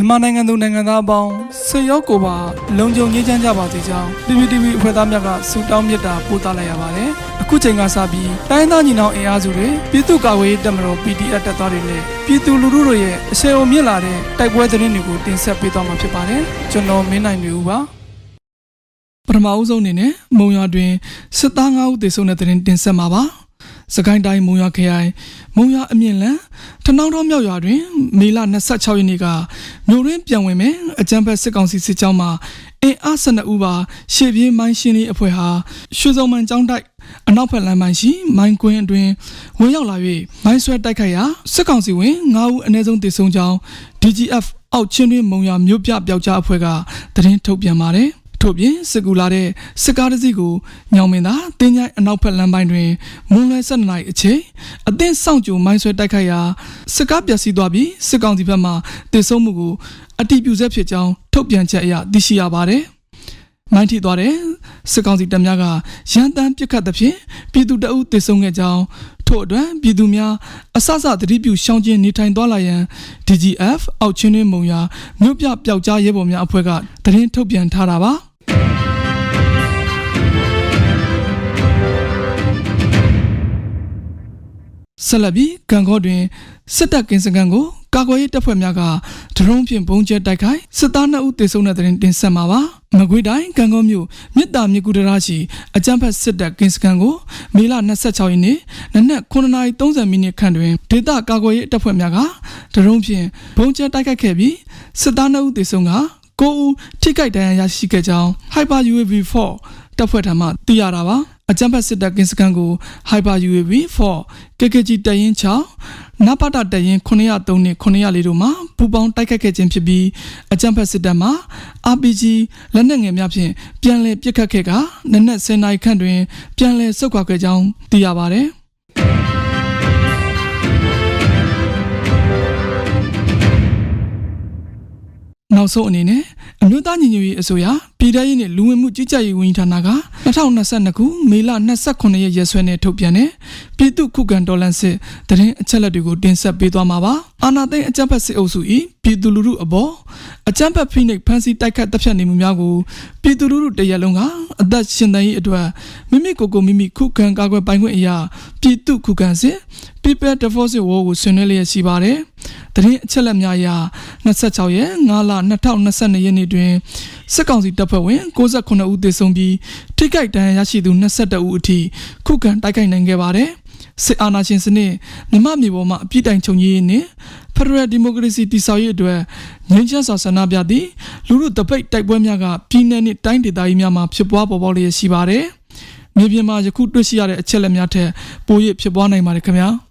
မြန်မာနိုင်ငံသူနိုင်ငံသားအပေါင်းဆွေရောက်ကိုပါလုံခြုံရေးချမ်းကြပါစေကြောင်း PPTV အဖွဲ့သားများကဆုတောင်းမေတ္တာပို့သလိုက်ရပါတယ်။အခုချိန်ကစပြီးတိုင်းသားညီနောင်အင်အားစုတွေပြည်သူ့ကာကွယ်ရေးတပ်မတော် PDF တပ်သားတွေနဲ့ပြည်သူလူထုတို့ရဲ့အဆင်အုံမြင့်လာတဲ့တိုက်ပွဲသတင်းတွေကိုတင်ဆက်ပေးသွားမှာဖြစ်ပါတယ်။ကျွန်တော်မင်းနိုင်နေဦးပါ။ပထမအဦးဆုံးအနေနဲ့မုံရွာတွင်စစ်သား9ဦးသေဆုံးတဲ့သတင်းတင်ဆက်မှာပါ။ စကိုင်းတိုင်းမုံရွာခရိုင်မုံရွာအမြင့်လန်ထနောင်းတော်မြောက်ရွာတွင် မေလ26ရက်နေ့ကမြို့ရင်းပြန်ဝင်မယ်အကြံဖက်စစ်ကောင်စီစစ်ကြောင်းမှာအင်အား12ဦးပါရှေ့ပြေးမိုင်းရှင်းလေးအဖွဲ့ဟာရွှေစုံမှန်ကျောင်းတိုက်အနောက်ဘက်လမ်းပိုင်းရှိမိုင်းကွင်းအတွင်းဝင်ရောက်လာ၍မိုင်းဆွဲတိုက်ခိုက်ရာစစ်ကောင်စီဝင်9ဦးအနည်းဆုံးသေဆုံးကြောင်း DGF အောက်ချင်းတွင်မုံရွာမြို့ပြပျောက်ကြားအဖွဲ့ကသတင်းထုတ်ပြန်ပါတယ် ထို့ပြင်စစ်ကူလာတဲ့စစ်ကားတစ်စီးကိုညောင်မင်းသာတင်းချိုင်းအနောက်ဘက်လမ်းပိုင်းတွင်မွန်းလွဲ7နာရီအချိန်အသင့်စောင့်ကြိုမိုင်းဆွဲတိုက်ခိုက်ရာစစ်ကားပျက်စီးသွားပြီးစစ်ကောင်စီဘက်မှတိုက်ဆုံမှုကိုအတိပြုဆဲဖြစ်ကြောင်းထုတ်ပြန်ချက်အရသိရှိရပါတယ်။မိုင်းထိသွားတဲ့စစ်ကောင်စီတပ်များကရန်တမ်းပစ်ခတ်သဖြင့်ပြည်သူတအုပ်တိုက်ဆုံခဲ့ကြောင်းထို့အတွက်ပြည်သူများအဆအဆသတိပြုရှောင်ကျဉ်နေထိုင်သွားလာရန် DGF အောက်ချင်းတွင်မုံရမြို့ပြပျောက်ကြားရဲဘော်များအဖွဲ့ကသတင်းထုတ်ပြန်ထားတာပါ။ ဆက်လက်ပြီးကံကောတွင်စစ်တပ်ကင်းစကန်ကိုကာကွယ်ရေးတပ်ဖွဲ့များကဒရုန်းဖြင့်ပုံကျဲတိုက်ခိုက်စစ်သား2ဦးသေဆုံးတဲ့တဲ့တင်ဆက်မှာပါမကွေးတိုင်းကံကောမြို့မြစ်တာမြစ်ကူတရာရှိအကြမ်းဖက်စစ်တပ်ကင်းစကန်ကိုမေလ26ရက်နေ့နနက်9:30မိနစ်ခန့်တွင်ဒေသကာကွယ်ရေးတပ်ဖွဲ့များကဒရုန်းဖြင့်ပုံကျဲတိုက်ခိုက်ခဲ့ပြီးစစ်သား2ဦးသေဆုံးက9ဦးထိခိုက်ဒဏ်ရာရရှိခဲ့ကြောင်း Hyper UAV 4 တပ်ဖွဲ့ထံမှသိရတာပါ အကြံဖတ်စစ်တပ်ကင်းစကန်ကို Hyper UAV 4 KKG တရင်6နပတတရင်903နဲ့904တို့မှာပူပေါင်းတိုက်ခိုက်ခဲ့ခြင်းဖြစ်ပြီးအကြံဖတ်စစ်တပ်မှာ RPG လက်နက်ငယ်များဖြင့်ပြန်လည်ပစ်ခတ်ခဲ့ကနနက်10နာရီခန့်တွင်ပြန်လည်ဆုတ်ခွာခဲ့ကြောင်းသိရပါတယ် နောက်ဆုံးအနေနဲ့အမျိုးသားညီညွတ်ရေးအစိုးရပြည်ထရေးနဲ့လူဝင်မှုကြီးကြပ်ရေးဝန်ကြီးဌာနက2022ခုမေလ29ရက်ရက်စွဲနဲ့ထုတ်ပြန်တဲ့ပြည်သူ့ခုခံတော်လှန်စစ်တရင်အချက်လက်တွေကိုတင်ဆက်ပေးသွားမှာပါအာနာသိန်းအကြမ်းဖက်စစ်အုပ်စု၏ပြည်သူလူထုအပေါ်အကြမ်းဖက်ဖိနှိပ်ဖမ်းဆီးတိုက်ခတ်တပ်ဖြတ်နေမှုများကိုပြည်သူလူထုတရက်လုံးကအသက်ရှင်သန်ရေးအတွက်မိမိကိုယ်ကိုမိမိခုခံကာကွယ်ပိုင်ခွင့်အရာပြည်သူခုခံစစ် People Deposit War ကိုဆွေးနွေးလျက်ရှိပါတယ်။တရင်အချက်လက်များအရ26ရက်5လ2022ရက်နေ့တွင်စစ်ကောင်စီတပ်ဖွဲ့ဝင်69ဦးသေဆုံးပြီးထိခိုက်ဒဏ်ရာရရှိသူ22ဦးအထိခုခံတိုက်ခိုက်နိုင်ခဲ့ပါတယ်။စစ်အာဏာရှင်စနစ်မြမမြေပေါ်မှာအပြစ်တိုင်ချုပ်ငြိရေးနဲ့ဖက်ဒရယ်ဒီမိုကရေစီတည်ဆောက်ရေးအတွက်ငြိမ်းချမ်းစွာဆန္ဒပြသည့်လူလူတပိတ်တိုက်ပွဲများကပြည်내နှင့်တိုင်းဒေသကြီးများမှာဖြစ်ပွားပေါ်ပေါက်လျက်ရှိပါတယ်။မြေပြင်မှာယခုတွေ့ရှိရတဲ့အချက်လက်များထက်ပို၍ဖြစ်ပွားနိုင်ပါတယ်ခင်ဗျာ။